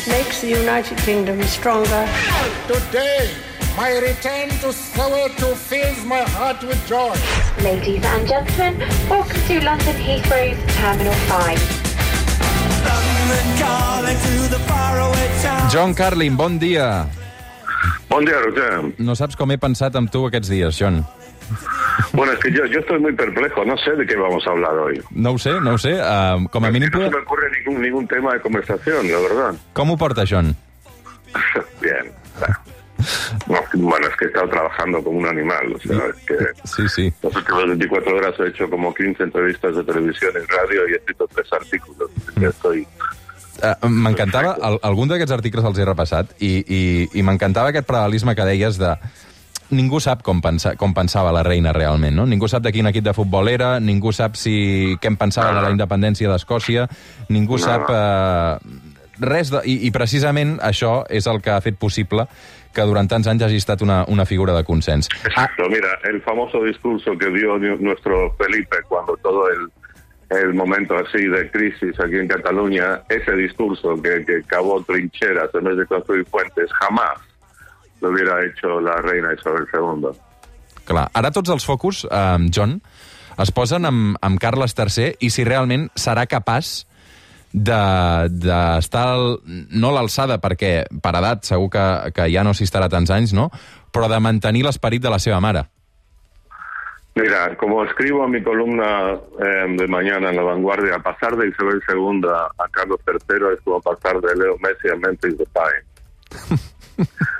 It makes the United Kingdom stronger. Today, my return to Soweto fills my heart with joy. Ladies and gentlemen, welcome to London Heathrow's Terminal 5. John Carlin, bon dia. Bon dia, Roger. No saps com he pensat amb tu aquests dies, John. Bueno, es que yo, yo estoy muy perplejo. No sé de qué vamos a hablar hoy. No ho sé, no ho sé. Uh, com a mínim... No se me ocurre ningún, ningún tema de conversación, la verdad. Com ho porta, John? Bien. No, bueno, es que he estado trabajando como un animal. O sea, es que Sí, sí. las últimas 24 horas he hecho como 15 entrevistas de televisión y radio y he escrito tres artículos. Que estoy... Uh, m'encantava, al, algun d'aquests articles els he repassat i, i, i m'encantava aquest paral·lelisme que deies de ningú sap com, pensa, com pensava la reina realment, no? Ningú sap de quin equip de futbol era, ningú sap si què en pensava de la independència d'Escòcia, ningú No. sap eh, res de... I, I precisament això és el que ha fet possible que durant tants anys hagi estat una, una figura de consens. Exacto, mira, el famoso discurso que dio nuestro Felipe cuando todo el, el momento así de crisis aquí en Cataluña, ese discurso que, que cavó trincheras en vez de construir puentes, jamás lo hubiera hecho la reina Isabel II. Clar, ara tots els focus, eh, John, es posen amb, amb Carles III i si realment serà capaç d'estar de, d'estar al- no l'alçada, perquè per edat segur que, que ja no s'hi estarà tants anys, no? però de mantenir l'esperit de la seva mare. Mira, como escribo en mi columna eh, de mañana en La Vanguardia, pasar de Isabel II a Carlos III es como pasar de Leo Messi a Memphis Depay.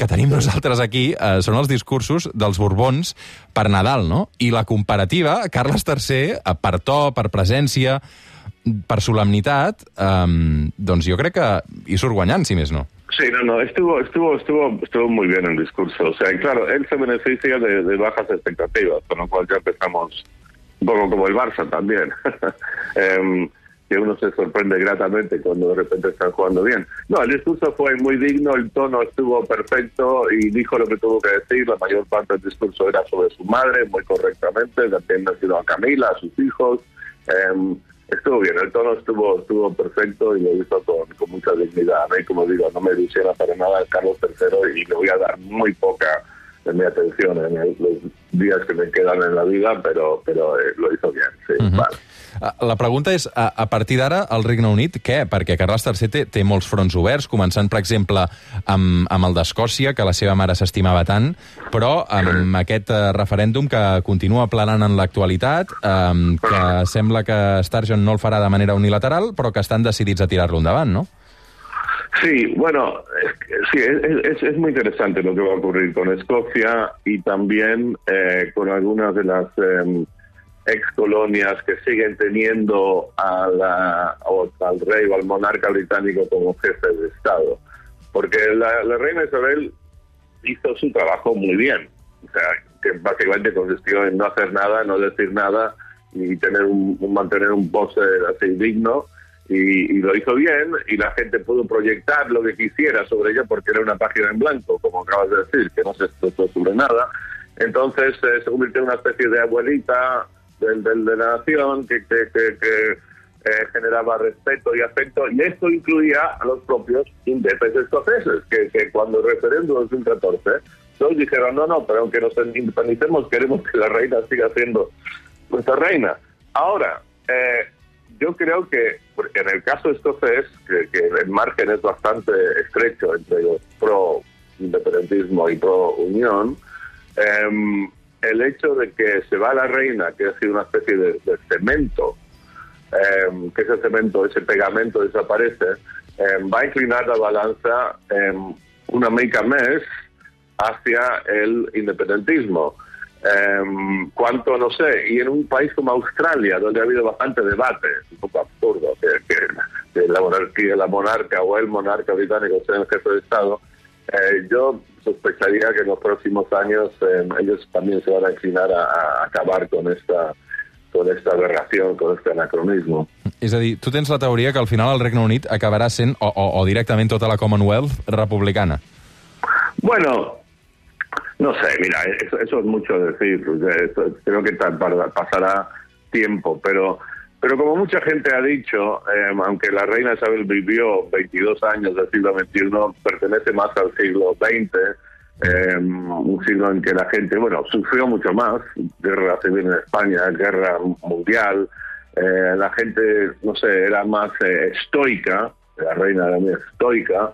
que tenim nosaltres aquí eh, són els discursos dels Borbons per Nadal, no? I la comparativa, Carles III, eh, per to, per presència, per solemnitat, eh, doncs jo crec que hi surt guanyant, si més no. Sí, no, no, estuvo, estuvo, estuvo, estuvo muy bien el discurso. O sea, claro, él se beneficia de, de bajas expectativas, con lo cual ya empezamos un poco como el Barça también. Em, que uno se sorprende gratamente cuando de repente están jugando bien. No, el discurso fue muy digno, el tono estuvo perfecto y dijo lo que tuvo que decir. La mayor parte del discurso era sobre su madre, muy correctamente, mencionó a Camila, a sus hijos. Em, estuvo bien, el tono estuvo estuvo perfecto y lo hizo con, con mucha dignidad. A mí, como digo, no me ilusiona para nada Carlos III y le voy a dar muy poca de mi atención en el- los días que me quedan en la vida, pero pero eh, lo hizo bien, sí. vale. Eh, La pregunta és, a, a partir d'ara, el Regne Unit, què? Perquè Carles III té, té molts fronts oberts, començant, per exemple, amb, amb el d'Escòcia, que la seva mare s'estimava tant, però amb aquest eh, referèndum que continua planant en l'actualitat, eh, que sembla que Sturgeon no el farà de manera unilateral, però que estan decidits a tirar-lo endavant, no? Sí, bueno, sí, es, es- es muy interesante lo que va a ocurrir con Escocia y también eh, con algunas de las eh, ex colonias que siguen teniendo a la- al rey o al monarca británico como jefe de Estado. Porque la, reina Isabel hizo su trabajo muy bien. O sea, que básicamente consistió en no hacer nada, no decir nada y tener un, mantener un pose así digno. Y, lo hizo bien y la gente pudo proyectar lo que quisiera sobre ella porque era una página en blanco, como acabas de decir, que no se expresó sobre nada. Entonces eh, se convirtió en una especie de abuelita del, de la nación que, que, que- que, eh, generaba respeto y afecto, y esto incluía a los propios independientes escoceses, que, que cuando el referéndum de 2014, todos dijeron, no, no, pero aunque nos independicemos, queremos que la reina siga siendo nuestra reina. Ahora, eh, yo creo que, en el caso escocés, que, que el margen es bastante estrecho entre los pro-independentismo y pro-unión, em, el hecho de que se va la reina, que ha sido una especie de, cemento, em, que ese cemento, ese pegamento desaparece, em, va a inclinar la balanza em, una mica més hacia el independentismo. Cuánto, no sé, y en un país como Australia, donde ha habido bastante debate, un poco absurdo que la monarquía, la monarca o el monarca británico sea el jefe de Estado, Eh, yo sospecharía que en los próximos años eh, ellos también se van a inclinar a, a acabar con esta con esta aberración, con este anacronismo. És a dir, tu tens la teoria que al final el Regne Unit acabarà sent, o, o, o directament tota la Commonwealth, republicana. Bueno, no sé, mira, eso, eso es mucho decir. creo que pasará tiempo, pero pero como mucha gente ha dicho, eh, aunque la reina Isabel vivió 22 años del siglo XXI, pertenece más al siglo XX, eh, un siglo en que la gente, bueno, sufrió mucho más, guerra civil en España, guerra mundial, eh, la gente, no sé, era más eh, estoica, la reina era muy estoica,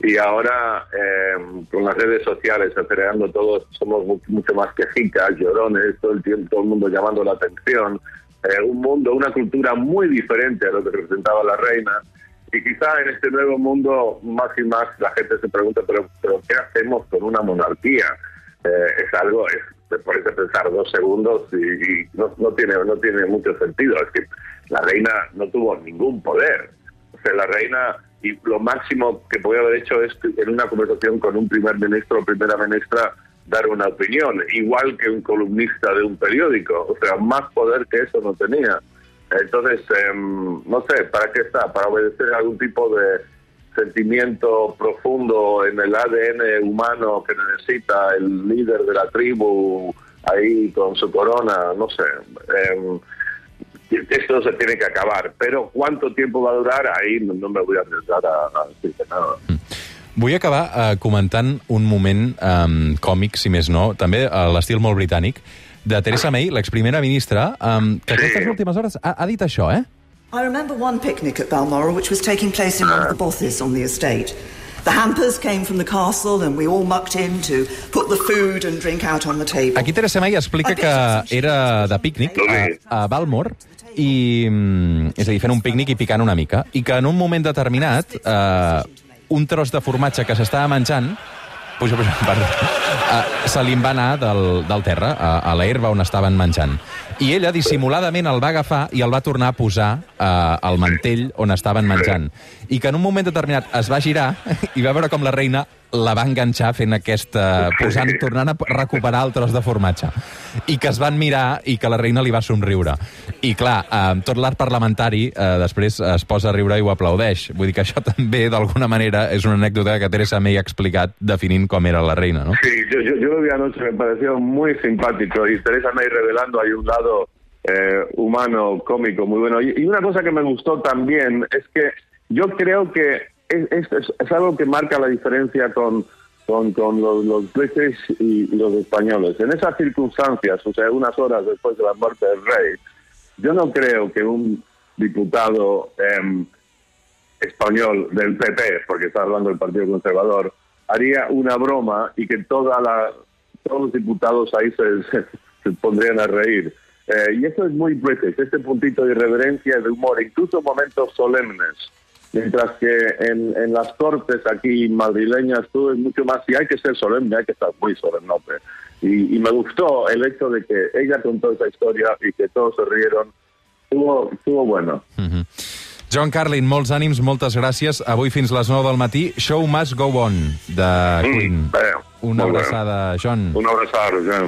y ahora eh, con las redes sociales acelerando todo, somos mu- mucho más quejicas, llorones, todo el tiempo, todo el mundo llamando la atención, eh, un mundo, una cultura muy diferente a lo que representaba la reina. Y quizá en este nuevo mundo más y más la gente se pregunta, pero, pero ¿qué hacemos con una monarquía? Eh, es algo, es, te pensar dos segundos y, y no, no tiene no tiene mucho sentido. Es que la reina no tuvo ningún poder. O sea, la reina, y lo máximo que podía haber hecho es que en una conversación con un primer ministro o primera ministra dar una opinión, igual que un columnista de un periódico. O sea, más poder que eso no tenía. Entonces, em, no sé, ¿para qué está? ¿Para obedecer algún tipo de sentimiento profundo en el ADN humano que necesita el líder de la tribu ahí con su corona? No sé. Em, esto se tiene que acabar, pero cuánto tiempo va a durar, ahí no, no me voy a arriesgar a, a decirte nada. Vull acabar eh, comentant un moment um, còmic, si més no, també a l'estil molt britànic, de Theresa May, l'exprimera ministra, um, que Sí. aquestes últimes hores ha, ha dit això, eh? I remember one picnic at Balmoral which was taking place in one of the bothes on the estate. The hampers came from the castle and we all mucked in to put the food and drink out on the table. Aquí Teresa May explica que era de pícnic a, a Balmor i, mm, és a dir, fent un pícnic i picant una mica, i que en un moment determinat eh, un tros de formatge que s'estava menjant puja, puja, perdó, uh, se li va anar del, del terra, a, a l'herba on estaven menjant. I ella dissimuladament el va agafar i el va tornar a posar uh, al mantell on estaven menjant. I que en un moment determinat es va girar i va veure com la reina la va enganxar fent aquesta... posant, tornant a recuperar el tros de formatge. I que es van mirar i que la reina li va somriure. I clar, eh, tot l'art parlamentari eh, després es posa a riure i ho aplaudeix. Vull dir que això també, d'alguna manera, és una anècdota que Teresa May ha explicat definint com era la reina, no? Sí, yo, yo, yo lo vi anoche, me pareció muy simpático y Teresa May revelando hay un lado eh, humano, cómico, muy bueno. Y, una cosa que me gustó también es que yo creo que es, algo que marca la diferencia con, con, los, los y, los españoles. En esas circunstancias, o sea, unas horas después de la muerte del rey, yo no creo que un diputado em, español del PP, porque está hablando del Partido Conservador, haría una broma y que todos los diputados ahí se- se pondrían a reír. Eh, y eso es muy british, este puntito de irreverencia, de humor, incluso momentos solemnes. Mientras que en, en las cortes aquí madrileñas todo es mucho más, y hay que ser solemne, hay que estar muy solemnote. Y, y me gustó el hecho de que ella contó esa historia y que todos se rieron. Estuvo, estuvo bueno. John Carlin, molts ànims, moltes gràcies. Avui fins les 9 del matí, Show Must Go On, de Queen. Mm, bé, Una molt bé. abraçada, John. Un abraçado, ja.